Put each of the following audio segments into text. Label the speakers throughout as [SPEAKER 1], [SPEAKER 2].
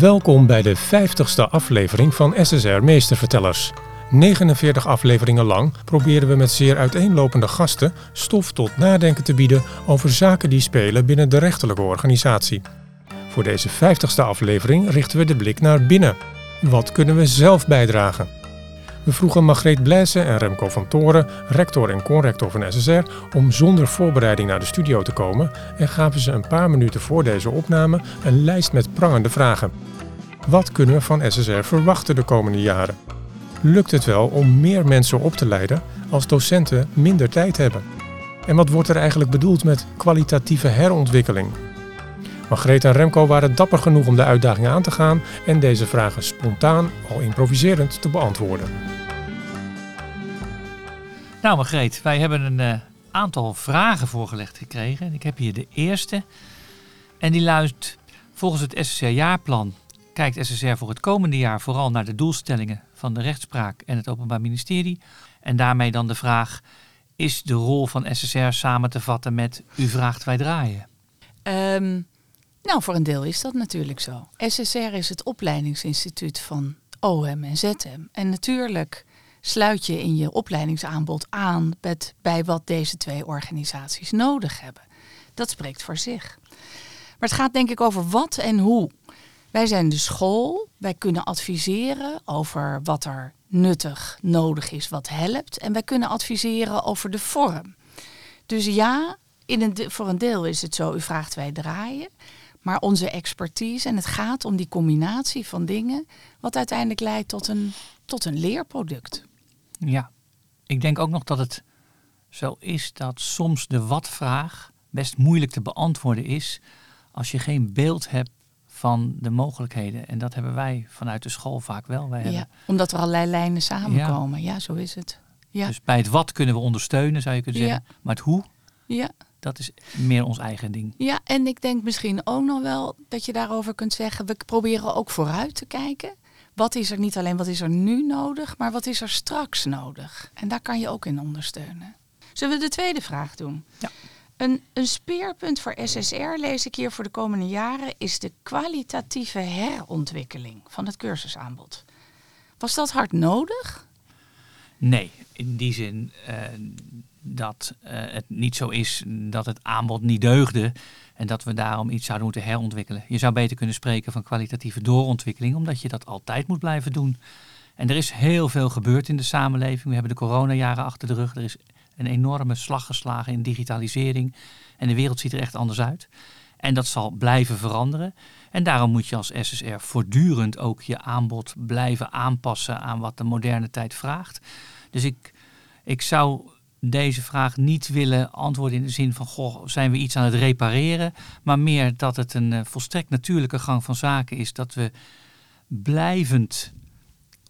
[SPEAKER 1] Welkom bij de 50ste aflevering van SSR Meestervertellers. 49 afleveringen lang proberen we met zeer uiteenlopende gasten stof tot nadenken te bieden over zaken die spelen binnen de rechterlijke organisatie. Voor deze 50ste aflevering richten we de blik naar binnen. Wat kunnen we zelf bijdragen? We vroegen Margreet Blaise en Remco van Toren, rector en conrector van SSR, om zonder voorbereiding naar de studio te komen en gaven ze een paar minuten voor deze opname een lijst met prangende vragen. Wat kunnen we van SSR verwachten de komende jaren? Lukt het wel om meer mensen op te leiden als docenten minder tijd hebben? En wat wordt er eigenlijk bedoeld met kwalitatieve herontwikkeling? Margreet en Remco waren dapper genoeg om de uitdaging aan te gaan en deze vragen spontaan, al improviserend, te beantwoorden.
[SPEAKER 2] Nou, Margreet, wij hebben een uh, aantal vragen voorgelegd gekregen. Ik heb hier de eerste. En die luidt: Volgens het SSR-jaarplan kijkt SSR voor het komende jaar vooral naar de doelstellingen van de rechtspraak en het Openbaar Ministerie. En daarmee dan de vraag: Is de rol van SSR samen te vatten met U vraagt, wij draaien?
[SPEAKER 3] Um, nou, voor een deel is dat natuurlijk zo. SSR is het opleidingsinstituut van OM en ZM. En natuurlijk sluit je in je opleidingsaanbod aan bij wat deze twee organisaties nodig hebben. Dat spreekt voor zich. Maar het gaat denk ik over wat en hoe. Wij zijn de school, wij kunnen adviseren over wat er nuttig nodig is, wat helpt. En wij kunnen adviseren over de vorm. Dus ja, in een, voor een deel is het zo, u vraagt wij draaien. Maar onze expertise, en het gaat om die combinatie van dingen, wat uiteindelijk leidt tot een, tot een leerproduct.
[SPEAKER 2] Ja, ik denk ook nog dat het zo is dat soms de wat-vraag best moeilijk te beantwoorden is als je geen beeld hebt van de mogelijkheden. En dat hebben wij vanuit de school vaak wel. Wij
[SPEAKER 3] ja, omdat er allerlei lijnen samenkomen. Ja, zo is het. Ja.
[SPEAKER 2] Dus bij het wat kunnen we ondersteunen, zou je kunnen zeggen. Maar het hoe,
[SPEAKER 3] ja.
[SPEAKER 2] dat is meer ons eigen ding.
[SPEAKER 3] Ja, en ik denk misschien ook nog wel dat je daarover kunt zeggen... we proberen ook vooruit te kijken. Wat is er niet alleen wat is er nu nodig, maar wat is er straks nodig? En daar kan je ook in ondersteunen. Zullen we de tweede vraag doen?
[SPEAKER 2] Ja.
[SPEAKER 3] Een, een speerpunt voor SSR, lees ik hier voor de komende jaren, is de kwalitatieve herontwikkeling van het cursusaanbod. Was dat hard nodig?
[SPEAKER 2] Nee, in die zin uh, dat uh, het niet zo is dat het aanbod niet deugde en dat we daarom iets zouden moeten herontwikkelen. Je zou beter kunnen spreken van kwalitatieve doorontwikkeling, omdat je dat altijd moet blijven doen. En er is heel veel gebeurd in de samenleving. We hebben de coronajaren achter de rug. Er is een enorme slag geslagen in digitalisering. En de wereld ziet er echt anders uit. En dat zal blijven veranderen. En daarom moet je als SSR voortdurend ook je aanbod blijven aanpassen aan wat de moderne tijd vraagt. Dus ik, ik zou deze vraag niet willen antwoorden in de zin van, goh, zijn we iets aan het repareren? Maar meer dat het een uh, volstrekt natuurlijke gang van zaken is dat we blijvend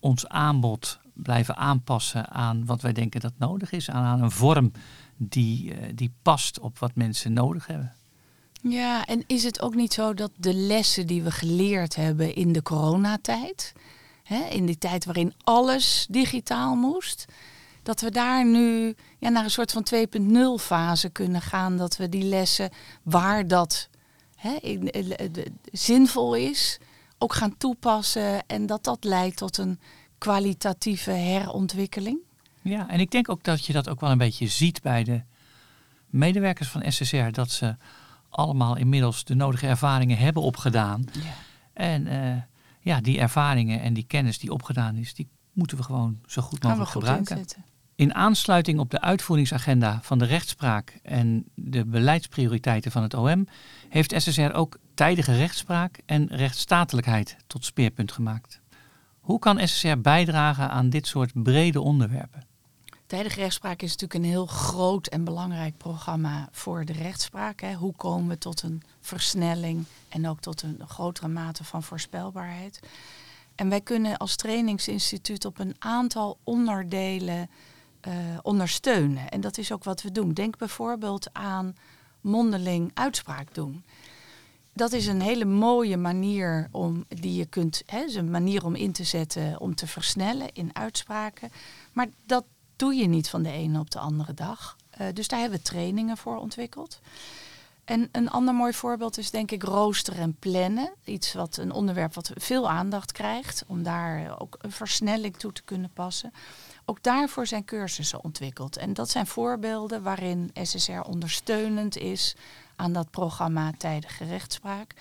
[SPEAKER 2] ons aanbod blijven aanpassen aan wat wij denken dat nodig is, aan, een vorm die, uh, die past op wat mensen nodig hebben.
[SPEAKER 3] Ja, en is het ook niet zo dat de lessen die we geleerd hebben in de coronatijd, hè, in die tijd waarin alles digitaal moest, dat we daar nu ja, naar een soort van 2.0 fase kunnen gaan. Dat we die lessen waar dat hè, zinvol is, ook gaan toepassen. En dat dat leidt tot een kwalitatieve herontwikkeling.
[SPEAKER 2] Ja, en ik denk ook dat je dat ook wel een beetje ziet bij de medewerkers van SSR. Dat ze allemaal inmiddels de nodige ervaringen hebben opgedaan. Ja. En uh, ja, die ervaringen en die kennis die opgedaan is, die moeten we gewoon zo goed mogelijk gebruiken. Inzetten. In aansluiting op de uitvoeringsagenda van de rechtspraak en de beleidsprioriteiten van het OM heeft SSR ook tijdige rechtspraak en rechtsstatelijkheid tot speerpunt gemaakt. Hoe kan SSR bijdragen aan dit soort brede onderwerpen?
[SPEAKER 3] Tijdige rechtspraak is natuurlijk een heel groot en belangrijk programma voor de rechtspraak. Hè. Hoe komen we tot een versnelling en ook tot een grotere mate van voorspelbaarheid? En wij kunnen als trainingsinstituut op een aantal onderdelen uh, ondersteunen. En dat is ook wat we doen. Denk bijvoorbeeld aan mondeling uitspraak doen. Dat is een hele mooie manier om die je kunt, hè, is een manier om in te zetten om te versnellen in uitspraken. Maar dat doe je niet van de ene op de andere dag. Uh, dus daar hebben we trainingen voor ontwikkeld. En een ander mooi voorbeeld is denk ik roosteren en plannen. Iets wat een onderwerp wat veel aandacht krijgt, om daar ook een versnelling toe te kunnen passen. Ook daarvoor zijn cursussen ontwikkeld. En dat zijn voorbeelden waarin SSR ondersteunend is aan dat programma tijdige rechtspraak.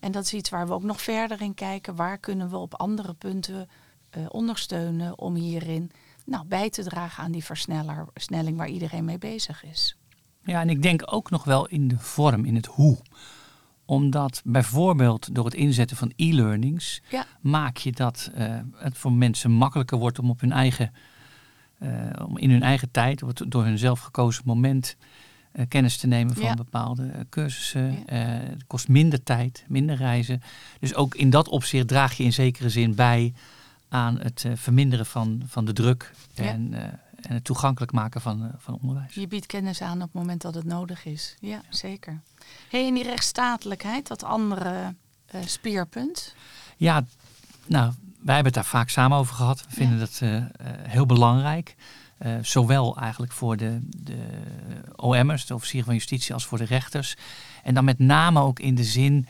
[SPEAKER 3] En dat is iets waar we ook nog verder in kijken. Waar kunnen we op andere punten uh, ondersteunen om hierin nou, bij te dragen aan die versnelling waar iedereen mee bezig is.
[SPEAKER 2] Ja, en ik denk ook nog wel in de vorm, in het hoe omdat bijvoorbeeld door het inzetten van e-learnings maak je dat uh, het voor mensen makkelijker wordt om op hun eigen, uh, om in hun eigen tijd, door hun zelf gekozen moment, uh, kennis te nemen van bepaalde cursussen. het kost minder tijd, minder reizen. Dus ook in dat opzicht draag je in zekere zin bij aan het verminderen van, van de druk en en het toegankelijk maken van, van onderwijs.
[SPEAKER 3] Je biedt kennis aan op het moment dat het nodig is. Ja, zeker. Hey, en die rechtsstatelijkheid, dat andere speerpunt?
[SPEAKER 2] Ja, nou, wij hebben het daar vaak samen over gehad. We vinden dat uh, heel belangrijk. Zowel eigenlijk voor de, de OM'ers, de officieren van justitie, als voor de rechters. En dan met name ook in de zin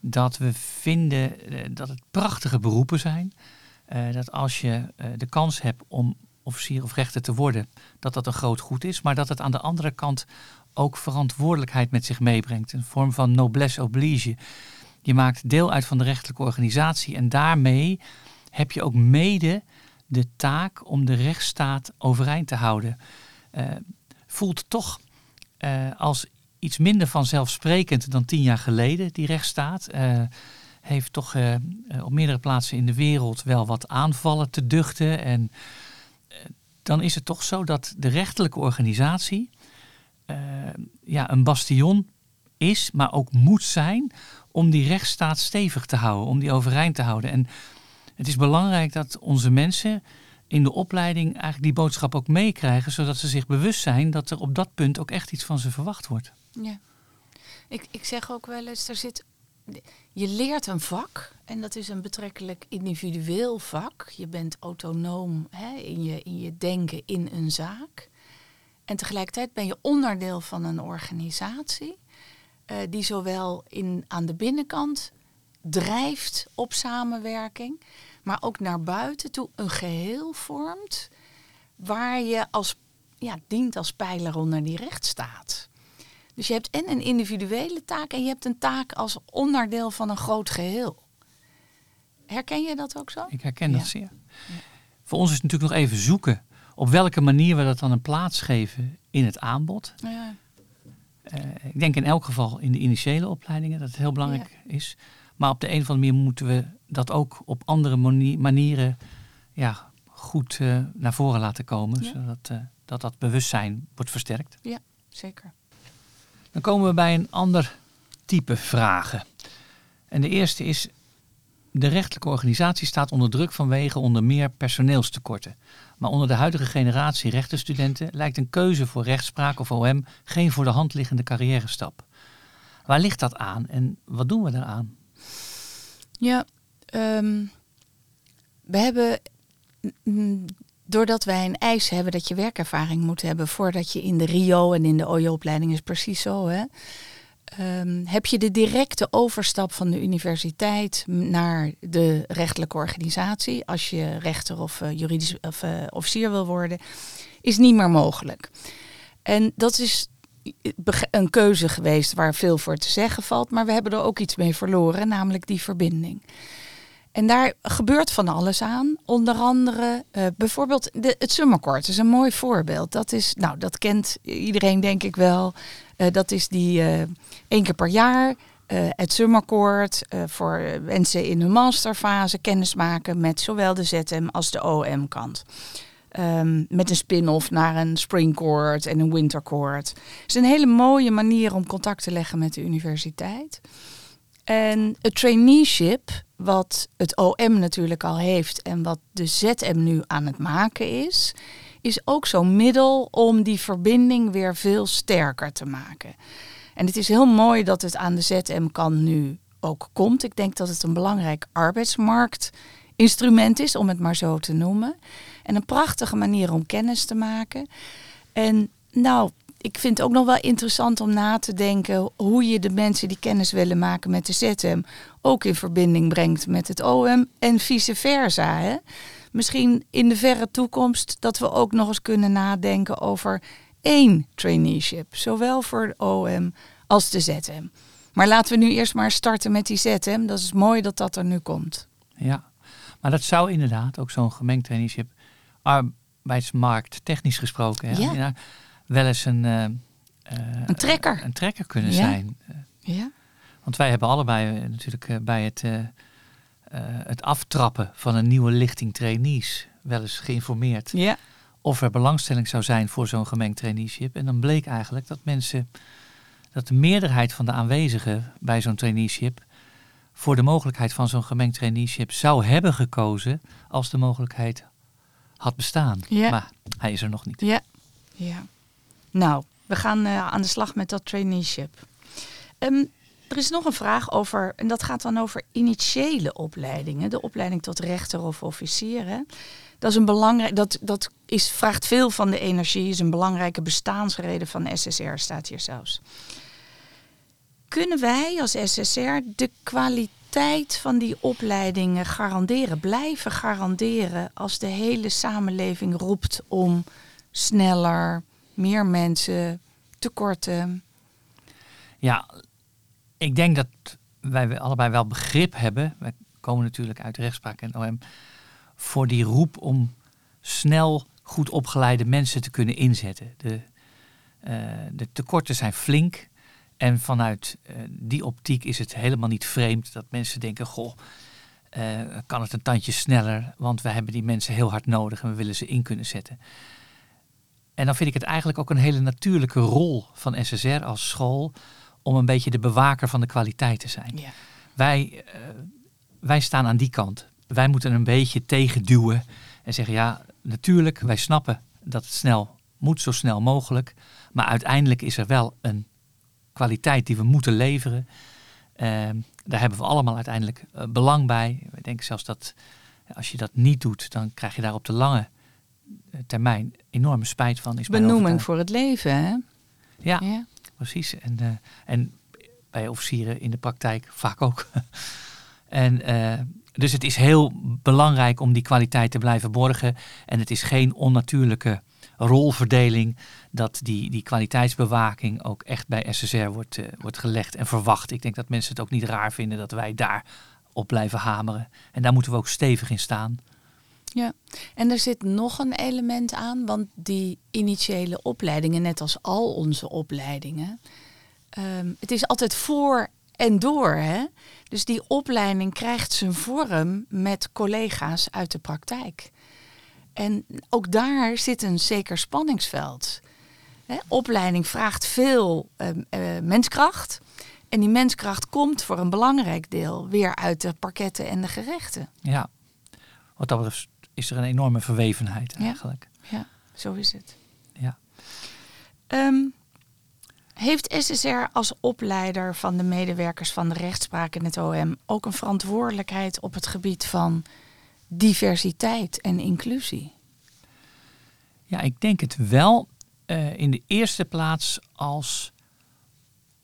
[SPEAKER 2] dat we vinden dat het prachtige beroepen zijn. dat als je de kans hebt om officier of rechter te worden, dat dat een groot goed is, maar dat het aan de andere kant ook verantwoordelijkheid met zich meebrengt. Een vorm van noblesse oblige. Je maakt deel uit van de rechterlijke organisatie en daarmee heb je ook mede de taak om de rechtsstaat overeind te houden. Uh, voelt toch uh, als iets minder vanzelfsprekend dan tien jaar geleden, die rechtsstaat. Uh, heeft toch op meerdere plaatsen in de wereld wel wat aanvallen te duchten. En dan is het toch zo dat de rechterlijke organisatie ja, een bastion is, maar ook moet zijn om die rechtsstaat stevig te houden, om die overeind te houden. En het is belangrijk dat onze mensen in de opleiding eigenlijk die boodschap ook meekrijgen, zodat ze zich bewust zijn dat er op dat punt ook echt iets van ze verwacht wordt.
[SPEAKER 3] Ja. Ik, ik zeg ook wel eens, er zit je leert een vak en dat is een betrekkelijk individueel vak. Je bent autonoom hè, in, je, in je denken in een zaak. En tegelijkertijd ben je onderdeel van een organisatie uh, die zowel in, aan de binnenkant drijft op samenwerking, maar ook naar buiten toe een geheel vormt waar je als, ja, dient als pijler onder die rechtsstaat. Dus je hebt en een individuele taak en je hebt een taak als onderdeel van een groot geheel. Herken je dat ook zo?
[SPEAKER 2] Ik herken dat zeer. Ja. Voor ons is het natuurlijk nog even zoeken op welke manier we dat dan een plaats geven in het aanbod. Ja. Uh, ik denk in elk geval in de initiële opleidingen dat het heel belangrijk is. Maar op de een of andere manier moeten we dat ook op andere manieren ja, goed uh, naar voren laten komen. Zodat uh, dat, dat bewustzijn wordt versterkt.
[SPEAKER 3] Ja, zeker.
[SPEAKER 2] Dan komen we bij een ander type vragen. En de eerste is, de rechtelijke organisatie staat onder druk vanwege onder meer personeelstekorten. Maar onder de huidige generatie rechtenstudenten lijkt een keuze voor rechtspraak of OM geen voor de hand liggende carrière stap. Waar ligt dat aan en wat doen we daaraan?
[SPEAKER 3] Ja, um, we hebben doordat wij een eis hebben dat je werkervaring moet hebben voordat je in de RIO en in de OJO-opleiding is precies zo, hè, um, heb je de directe overstap van de universiteit naar de rechtelijke organisatie, als je rechter of uh, juridisch of, uh, officier wil worden, is niet meer mogelijk. En dat is een keuze geweest waar veel voor te zeggen valt, maar we hebben er ook iets mee verloren, namelijk die verbinding. En daar gebeurt van alles aan. Onder andere uh, bijvoorbeeld de, het summercourt is een mooi voorbeeld. Dat is, nou, dat kent iedereen denk ik wel. Uh, dat is die uh, één keer per jaar. het summercourt voor mensen in hun masterfase kennis maken met zowel de ZM als de OM-kant. Ehm, met een spin-off naar een springcourt en een wintercourt. Het is een hele mooie manier om contact te leggen met de universiteit. En het traineeship, wat het OM natuurlijk al heeft en wat de ZM nu aan het maken is, is ook zo'n middel om die verbinding weer veel sterker te maken. En het is heel mooi dat het aan de ZM kan nu ook komt. Ik denk dat het een belangrijk arbeidsmarktinstrument is, om het maar zo te noemen. En een prachtige manier om kennis te maken. En nou, ik vind het ook nog wel interessant om na te denken hoe je de mensen die kennis willen maken met de ZM ook in verbinding brengt met het OM en vice versa. Hè? Misschien in de verre toekomst dat we ook nog eens kunnen nadenken over één traineeship, zowel voor de OM als de ZM. Maar laten we nu eerst maar starten met die ZM. Dat is mooi dat dat er nu komt.
[SPEAKER 2] Ja, maar dat zou inderdaad ook zo'n gemengd traineeship arbeidsmarkt technisch gesproken hè,
[SPEAKER 3] Ja.
[SPEAKER 2] wel eens een, eh, eh,
[SPEAKER 3] Een trekker.
[SPEAKER 2] een trekker kunnen zijn.
[SPEAKER 3] Ja.
[SPEAKER 2] Want wij hebben allebei eh, natuurlijk bij het, het aftrappen van een nieuwe lichting trainees wel eens geïnformeerd
[SPEAKER 3] Ja.
[SPEAKER 2] of er belangstelling zou zijn voor zo'n gemengd traineeship. En dan bleek eigenlijk dat mensen, dat de meerderheid van de aanwezigen bij zo'n traineeship voor de mogelijkheid van zo'n gemengd traineeship zou hebben gekozen als de mogelijkheid had bestaan.
[SPEAKER 3] Ja.
[SPEAKER 2] Maar hij is er nog niet.
[SPEAKER 3] Ja. ja. Nou, we gaan eh, aan de slag met dat traineeship. Ehm, er is nog een vraag over, en dat gaat dan over initiële opleidingen. De opleiding tot rechter of officier. hè. Dat is een belangrijk, dat, dat is, vraagt veel van de energie, is een belangrijke bestaansreden van SSR, staat hier zelfs. Kunnen wij als SSR de kwaliteit van die opleidingen garanderen, blijven garanderen als de hele samenleving roept om sneller, meer mensen, tekorten?
[SPEAKER 2] Ja, ik denk dat wij allebei wel begrip hebben. Wij komen natuurlijk uit rechtspraak en OM. Voor die roep om snel goed opgeleide mensen te kunnen inzetten. De, eh, de tekorten zijn flink. En vanuit eh, die optiek is het helemaal niet vreemd dat mensen denken: Goh, eh, kan het een tandje sneller? Want we hebben die mensen heel hard nodig en we willen ze in kunnen zetten. En dan vind ik het eigenlijk ook een hele natuurlijke rol van SSR als school om een beetje de bewaker van de kwaliteit te zijn.
[SPEAKER 3] Ja.
[SPEAKER 2] Wij, eh, wij staan aan die kant. Wij moeten een beetje tegenduwen en zeggen ja, natuurlijk, wij snappen dat het snel moet, zo snel mogelijk. Maar uiteindelijk is er wel een kwaliteit die we moeten leveren. Ehm, daar hebben we allemaal uiteindelijk eh, belang bij. We denken zelfs dat eh, als je dat niet doet, dan krijg je daar op de lange eh, termijn enorme spijt van. Is
[SPEAKER 3] Benoeming voor het leven, hè?
[SPEAKER 2] Ja,
[SPEAKER 3] Ja.
[SPEAKER 2] precies. En, en bij officieren in de praktijk vaak ook. en, dus het is heel belangrijk om die kwaliteit te blijven borgen. En het is geen onnatuurlijke rolverdeling dat die, die kwaliteitsbewaking ook echt bij SSR wordt, eh, wordt gelegd en verwacht. Ik denk dat mensen het ook niet raar vinden dat wij daar op blijven hameren. En daar moeten we ook stevig in staan.
[SPEAKER 3] Ja, en er zit nog een element aan, want die initiële opleidingen, net als al onze opleidingen, ehm, het is altijd voor en door. Hè? Dus die opleiding krijgt zijn vorm met collega's uit de praktijk. En ook daar zit een zeker spanningsveld. Opleiding vraagt veel ehm, eh, menskracht. En die menskracht komt voor een belangrijk deel weer uit de parketten en de gerechten.
[SPEAKER 2] Ja, wat dat betreft is er een enorme verwevenheid
[SPEAKER 3] Ja.
[SPEAKER 2] eigenlijk.
[SPEAKER 3] Ja, zo is het.
[SPEAKER 2] Ja.
[SPEAKER 3] Ehm, heeft SSR als opleider van de medewerkers van de rechtspraak in het OM ook een verantwoordelijkheid op het gebied van diversiteit en inclusie?
[SPEAKER 2] Ja, ik denk het wel. eh, in de eerste plaats als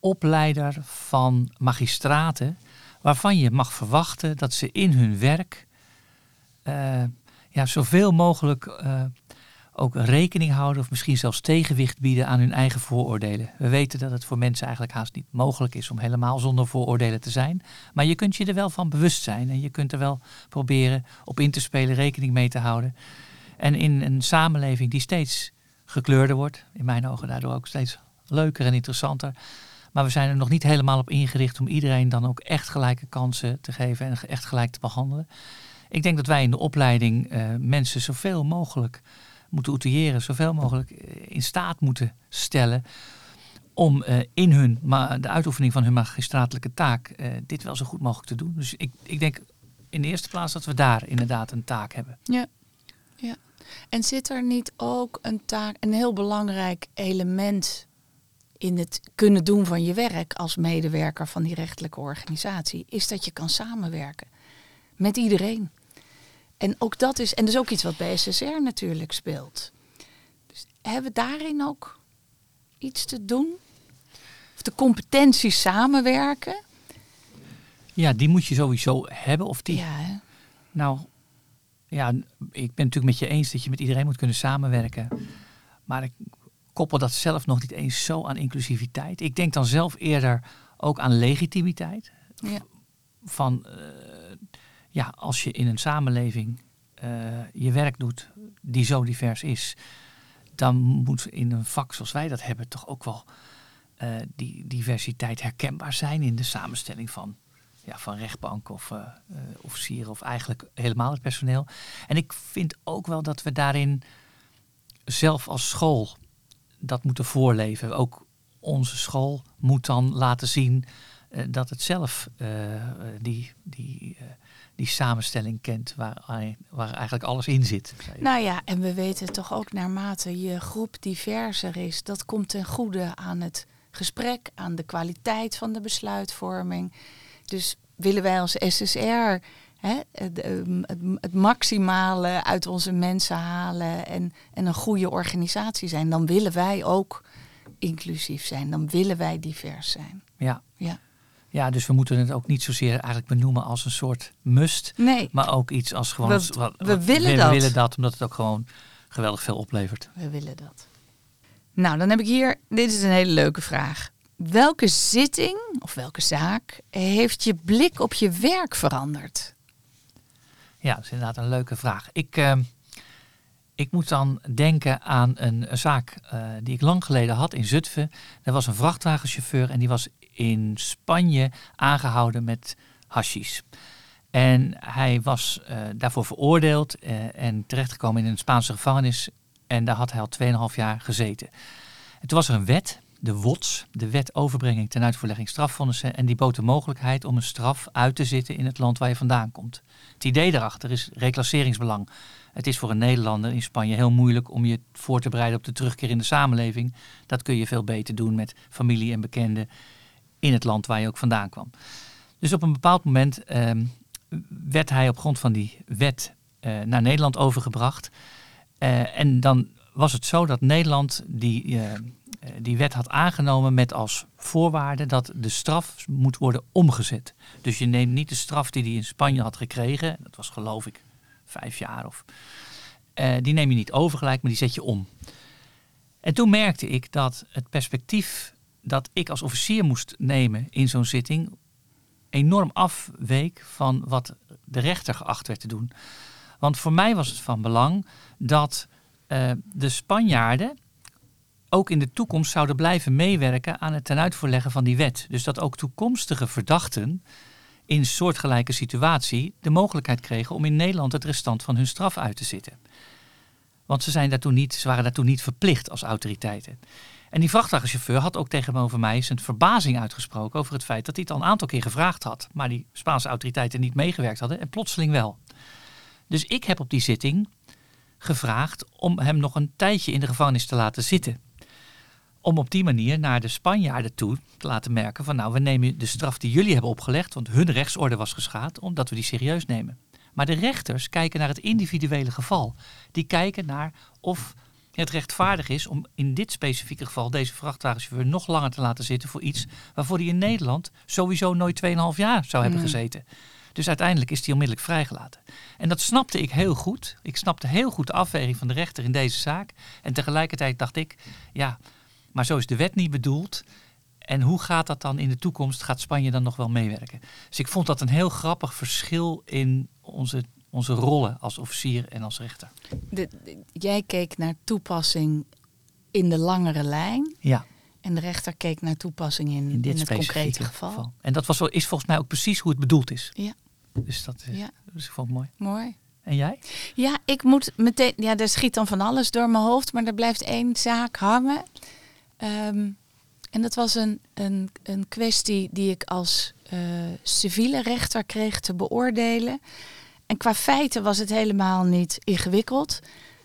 [SPEAKER 2] opleider van magistraten, waarvan je mag verwachten dat ze in hun werk eh, ja, zoveel mogelijk eh, ook rekening houden of misschien zelfs tegenwicht bieden aan hun eigen vooroordelen. We weten dat het voor mensen eigenlijk haast niet mogelijk is om helemaal zonder vooroordelen te zijn. Maar je kunt je er wel van bewust zijn en je kunt er wel proberen op in te spelen, rekening mee te houden. En in een samenleving die steeds gekleurder wordt, in mijn ogen daardoor ook steeds leuker en interessanter. Maar we zijn er nog niet helemaal op ingericht om iedereen dan ook echt gelijke kansen te geven en echt gelijk te behandelen. Ik denk dat wij in de opleiding eh, mensen zoveel mogelijk moeten outilleren, zoveel mogelijk eh, in staat moeten stellen om eh, in hun, ma- de uitoefening van hun magistratelijke taak eh, dit wel zo goed mogelijk te doen. Dus ik, ik denk in de eerste plaats dat we daar inderdaad een taak hebben.
[SPEAKER 3] Ja. ja. En zit er niet ook een taak, een heel belangrijk element in het kunnen doen van je werk als medewerker van die rechtelijke organisatie, is dat je kan samenwerken met iedereen. En ook dat is, en dat is ook iets wat bij SSR natuurlijk speelt. Dus hebben we daarin ook iets te doen? Of de competentie samenwerken?
[SPEAKER 2] Ja, die moet je sowieso hebben. Of die,
[SPEAKER 3] Ja, hè?
[SPEAKER 2] Nou, ja, ik ben natuurlijk met je eens dat je met iedereen moet kunnen samenwerken. Maar ik koppel dat zelf nog niet eens zo aan inclusiviteit. Ik denk dan zelf eerder ook aan legitimiteit.
[SPEAKER 3] Ja.
[SPEAKER 2] Van, eh, ja, als je in een samenleving eh, je werk doet die zo divers is, dan moet in een vak zoals wij dat hebben toch ook wel eh, die diversiteit herkenbaar zijn in de samenstelling van, ja, van rechtbank of eh, eh, officieren of eigenlijk helemaal het personeel. En ik vind ook wel dat we daarin zelf als school dat moeten voorleven. Ook onze school moet dan laten zien dat het zelf eh, eh, die, die, eh, die samenstelling kent waar, waar eigenlijk alles in zit.
[SPEAKER 3] Nou ja, en we weten toch ook naarmate je groep diverser is, dat komt ten goede aan het gesprek, aan de kwaliteit van de besluitvorming. Dus willen wij als SSR hè, het, ehm, het, het maximale uit onze mensen halen en, en een goede organisatie zijn, dan willen wij ook inclusief zijn. Dan willen wij divers zijn.
[SPEAKER 2] Ja.
[SPEAKER 3] Ja.
[SPEAKER 2] Ja, dus we moeten het ook niet zozeer eigenlijk benoemen als een soort must.
[SPEAKER 3] Nee,
[SPEAKER 2] Maar ook iets als gewoon...
[SPEAKER 3] We-
[SPEAKER 2] wat-
[SPEAKER 3] we
[SPEAKER 2] wat-
[SPEAKER 3] willen
[SPEAKER 2] we
[SPEAKER 3] dat.
[SPEAKER 2] willen dat, omdat het ook gewoon geweldig veel oplevert.
[SPEAKER 3] we willen dat. Nou, dan heb ik hier, dit is een hele leuke vraag. Welke zitting of welke zaak heeft je blik op je werk veranderd?
[SPEAKER 2] Ja, dat is inderdaad een leuke vraag. Ik, eh, ik moet dan denken aan een, zaak eh, die ik lang geleden had in Zutphen. Er was een vrachtwagenchauffeur en die was in Spanje aangehouden met hashish. En hij was eh, daarvoor veroordeeld eh, en terechtgekomen in een Spaanse gevangenis. En daar had hij al 2,5 jaar gezeten. En toen was er een wet, de WOTS, de Wet Overbrenging ten Uitvoerlegging Strafvonnissen. En die bood de mogelijkheid om een straf uit te zitten in het land waar je vandaan komt. Het idee daarachter is reclasseringsbelang. Het is voor een Nederlander in Spanje heel moeilijk om je voor te bereiden op de terugkeer in de samenleving. Dat kun je veel beter doen met familie en bekenden in het land waar je ook vandaan kwam. Dus op een bepaald moment ehm, werd hij op grond van die wet eh, naar Nederland overgebracht. Eh, en dan was het zo dat Nederland die, eh, die wet had aangenomen met als voorwaarde dat de straf moet worden omgezet. Dus je neemt niet de straf die hij in Spanje had gekregen, dat was geloof ik vijf jaar of. eh, die neem je niet over gelijk, maar die zet je om. En toen merkte ik dat het perspectief dat ik als officier moest nemen in zo'n zitting enorm afweek van wat de rechter geacht werd te doen. Want voor mij was het van belang dat eh, de Spanjaarden ook in de toekomst zouden blijven meewerken aan het tenuitvoerleggen van die wet. Dus dat ook toekomstige verdachten in soortgelijke situatie de mogelijkheid kregen om in Nederland het restant van hun straf uit te zitten. Want ze, zijn niet, ze waren daartoe niet verplicht als autoriteiten. En die vrachtwagenchauffeur had ook tegenover mij zijn verbazing uitgesproken over het feit dat hij het al een aantal keer gevraagd had, maar die Spaanse autoriteiten niet meegewerkt hadden en plotseling wel. Dus ik heb op die zitting gevraagd om hem nog een tijdje in de gevangenis te laten zitten. Om op die manier naar de Spanjaarden toe te laten merken van nou, we nemen de straf die jullie hebben opgelegd, want hun rechtsorde was geschaad, omdat we die serieus nemen. Maar de rechters kijken naar het individuele geval. Die kijken naar of het rechtvaardig is om in dit specifieke geval deze vrachtwagenchauffeur nog langer te laten zitten voor iets waarvoor hij in Nederland sowieso nooit 2,5 jaar zou hebben
[SPEAKER 3] Mm.
[SPEAKER 2] gezeten. Dus uiteindelijk is hij onmiddellijk vrijgelaten. En dat snapte ik heel goed. Ik snapte heel goed de afweging van de rechter in deze zaak. En tegelijkertijd dacht ik, ja, maar zo is de wet niet bedoeld. En hoe gaat dat dan in de toekomst? Gaat Spanje dan nog wel meewerken? Dus ik vond dat een heel grappig verschil in onze, onze rollen als officier en als rechter.
[SPEAKER 3] De, de- jij keek naar toepassing in de langere lijn.
[SPEAKER 2] Ja,
[SPEAKER 3] En de rechter keek naar toepassing in,
[SPEAKER 2] in
[SPEAKER 3] in,
[SPEAKER 2] dit
[SPEAKER 3] het concrete geval.
[SPEAKER 2] geval. En dat was, is volgens mij ook precies hoe het bedoeld is.
[SPEAKER 3] Ja.
[SPEAKER 2] Dus dat is,
[SPEAKER 3] Ja.
[SPEAKER 2] dus ik vond het mooi.
[SPEAKER 3] Mooi.
[SPEAKER 2] En jij?
[SPEAKER 3] Ja, ik moet meteen. Ja, er schiet dan van alles door mijn hoofd, maar er blijft één zaak hangen. Ehm, en dat was een, een, een kwestie die ik als eh, civiele rechter kreeg te beoordelen. En qua feiten was het helemaal niet ingewikkeld.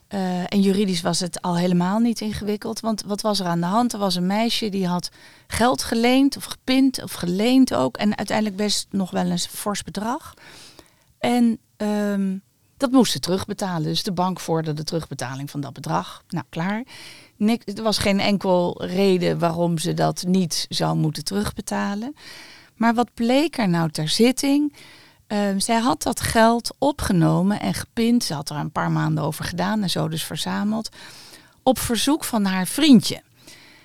[SPEAKER 3] Eh, en juridisch was het al helemaal niet ingewikkeld. Want wat was er aan de hand? Er was een meisje die had geld geleend of gepind of geleend ook. En uiteindelijk best nog wel een fors bedrag. En ehm, dat moest ze terugbetalen. Dus de bank vorderde terugbetaling van dat bedrag. Nou, klaar. Er was geen enkel reden waarom ze dat niet zou moeten terugbetalen. Maar wat bleek er nou ter zitting? Ehm, zij had dat geld opgenomen en gepind. Ze had er een paar maanden over gedaan en zo dus verzameld. Op verzoek van haar vriendje.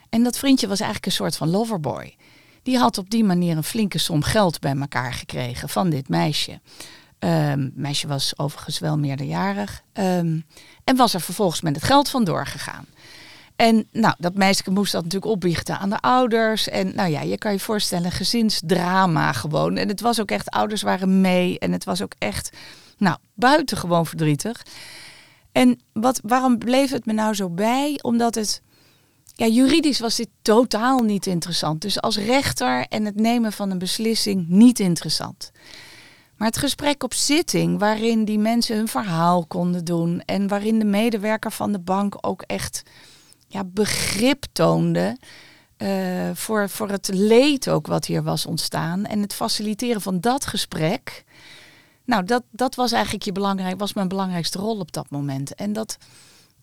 [SPEAKER 3] En dat vriendje was eigenlijk een soort van loverboy. Die had op die manier een flinke som geld bij elkaar gekregen van dit meisje. Um, meisje was overigens wel meerderjarig. Um, en was er vervolgens met het geld vandoor gegaan. En nou, dat meisje moest dat natuurlijk opbiechten aan de ouders. En nou ja, je kan je voorstellen, gezinsdrama gewoon. En het was ook echt, ouders waren mee. En het was ook echt, nou, buitengewoon verdrietig. En wat, waarom bleef het me nou zo bij? Omdat het, ja, juridisch was dit totaal niet interessant. Dus als rechter en het nemen van een beslissing niet interessant. Maar het gesprek op zitting, waarin die mensen hun verhaal konden doen en waarin de medewerker van de bank ook echt ja, begrip toonde uh, voor, voor het leed ook wat hier was ontstaan en het faciliteren van dat gesprek. Nou, dat, dat was eigenlijk je belangrijk, was mijn belangrijkste rol op dat moment. En dat,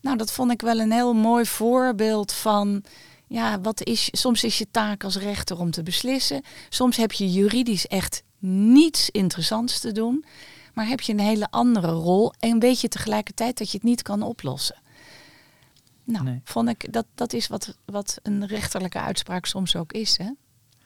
[SPEAKER 3] nou, dat vond ik wel een heel mooi voorbeeld van ja, wat is, soms is je taak als rechter om te beslissen. Soms heb je juridisch echt niets interessants te doen. Maar heb je een hele andere rol en weet je tegelijkertijd dat je het niet kan oplossen. Nou, vond ik dat dat is wat, wat een rechterlijke uitspraak soms ook is. Hè?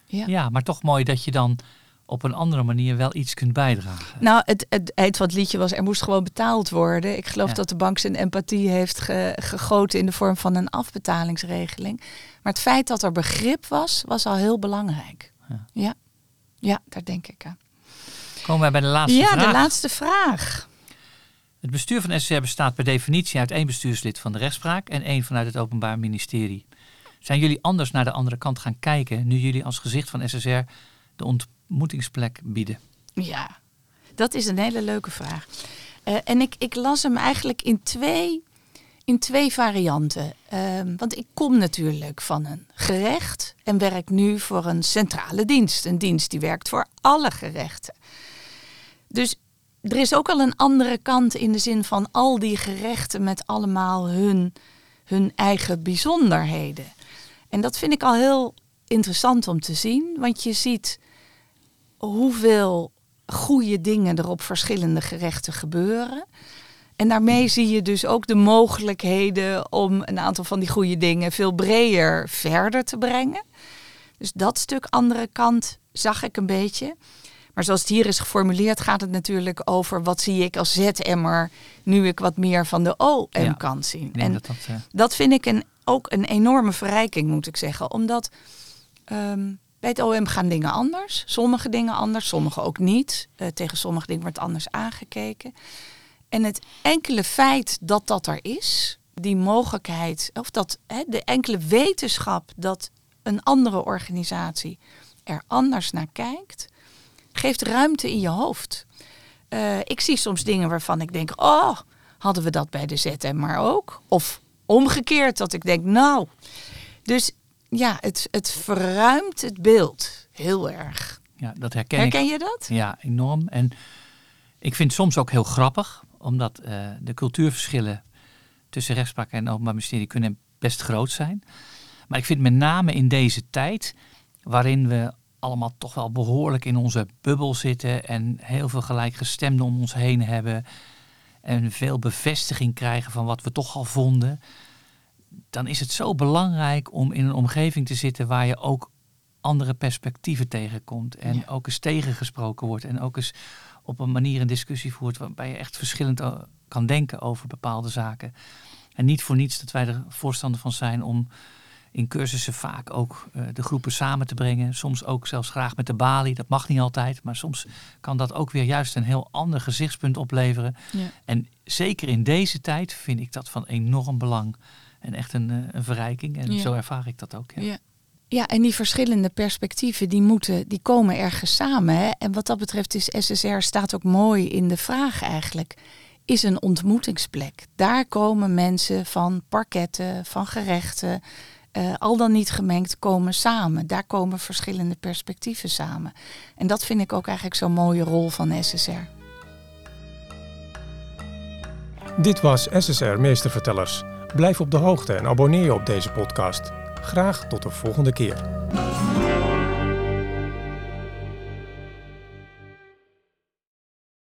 [SPEAKER 2] Ja. ja, maar toch mooi dat je dan op een andere manier wel iets kunt bijdragen.
[SPEAKER 3] Nou, het, het eind van het liedje was, er moest gewoon betaald worden. Ik geloof dat de bank zijn empathie heeft gegoten in de vorm van een afbetalingsregeling. Maar het feit dat er begrip was, was al heel belangrijk. Ja, ja, ja daar denk ik aan.
[SPEAKER 2] Komen wij bij de laatste
[SPEAKER 3] ja,
[SPEAKER 2] vraag.
[SPEAKER 3] Ja, de laatste vraag.
[SPEAKER 2] Het bestuur van SSR bestaat per definitie uit één bestuurslid van de rechtspraak en één vanuit het Openbaar Ministerie. Zijn jullie anders naar de andere kant gaan kijken nu jullie als gezicht van SSR de ontmoetingsplek bieden?
[SPEAKER 3] Ja, dat is een hele leuke vraag. Uh, en ik, ik las hem eigenlijk in twee, in twee varianten. Uh, want ik kom natuurlijk van een gerecht en werk nu voor een centrale dienst. Een dienst die werkt voor alle gerechten. Dus er is ook al een andere kant in de zin van al die gerechten met allemaal hun, hun eigen bijzonderheden. En dat vind ik al heel interessant om te zien, want je ziet hoeveel goede dingen er op verschillende gerechten gebeuren. En daarmee zie je dus ook de mogelijkheden om een aantal van die goede dingen veel breder verder te brengen. Dus dat stuk andere kant zag ik een beetje. Maar zoals het hier is geformuleerd, gaat het natuurlijk over wat zie ik als ZM'er nu ik wat meer van de OM kan zien. En dat, dat, uh... dat, vind ik een, ook een enorme verrijking, moet ik zeggen. Omdat um, bij het OM gaan dingen anders. Sommige dingen anders, sommige ook niet. Uh, tegen sommige dingen wordt anders aangekeken. En het enkele feit dat dat er is, die mogelijkheid, of dat hè, de enkele wetenschap dat een andere organisatie er anders naar kijkt, geeft ruimte in je hoofd. Uh, ik zie soms dingen waarvan ik denk, oh, hadden we dat bij de ZM maar ook? Of omgekeerd, dat ik denk, nou. Dus ja, het, het verruimt het beeld heel erg.
[SPEAKER 2] Ja, dat herken,
[SPEAKER 3] herken
[SPEAKER 2] ik.
[SPEAKER 3] je dat?
[SPEAKER 2] Ja, enorm. En ik vind het soms ook heel grappig, omdat uh, de cultuurverschillen tussen rechtspraak en openbaar ministerie kunnen best groot zijn. Maar ik vind met name in deze tijd, waarin we allemaal toch wel behoorlijk in onze bubbel zitten en heel veel gelijkgestemden om ons heen hebben en veel bevestiging krijgen van wat we toch al vonden, dan is het zo belangrijk om in een omgeving te zitten waar je ook andere perspectieven tegenkomt en ook eens tegengesproken wordt en ook eens op een manier een discussie voert waarbij je echt verschillend kan denken over bepaalde zaken. En niet voor niets dat wij er voorstander van zijn om in cursussen vaak ook uh, de groepen samen te brengen. Soms ook zelfs graag met de balie. Dat mag niet altijd. Maar soms kan dat ook weer juist een heel ander gezichtspunt opleveren. Ja. En zeker in deze tijd vind ik dat van enorm belang. En echt een, uh, een verrijking. En ja. zo ervaar ik dat ook. Ja.
[SPEAKER 3] ja. Ja, en die verschillende perspectieven die moeten, die komen ergens samen. Hè? En wat dat betreft is SSR staat ook mooi in de vraag eigenlijk. Is een ontmoetingsplek. Daar komen mensen van parketten, van gerechten, uh, al dan niet gemengd komen samen. Daar komen verschillende perspectieven samen. En dat vind ik ook eigenlijk zo'n mooie rol van SSR.
[SPEAKER 1] Dit was SSR Meestervertellers. Blijf op de hoogte en abonneer je op deze podcast. Graag tot de volgende keer.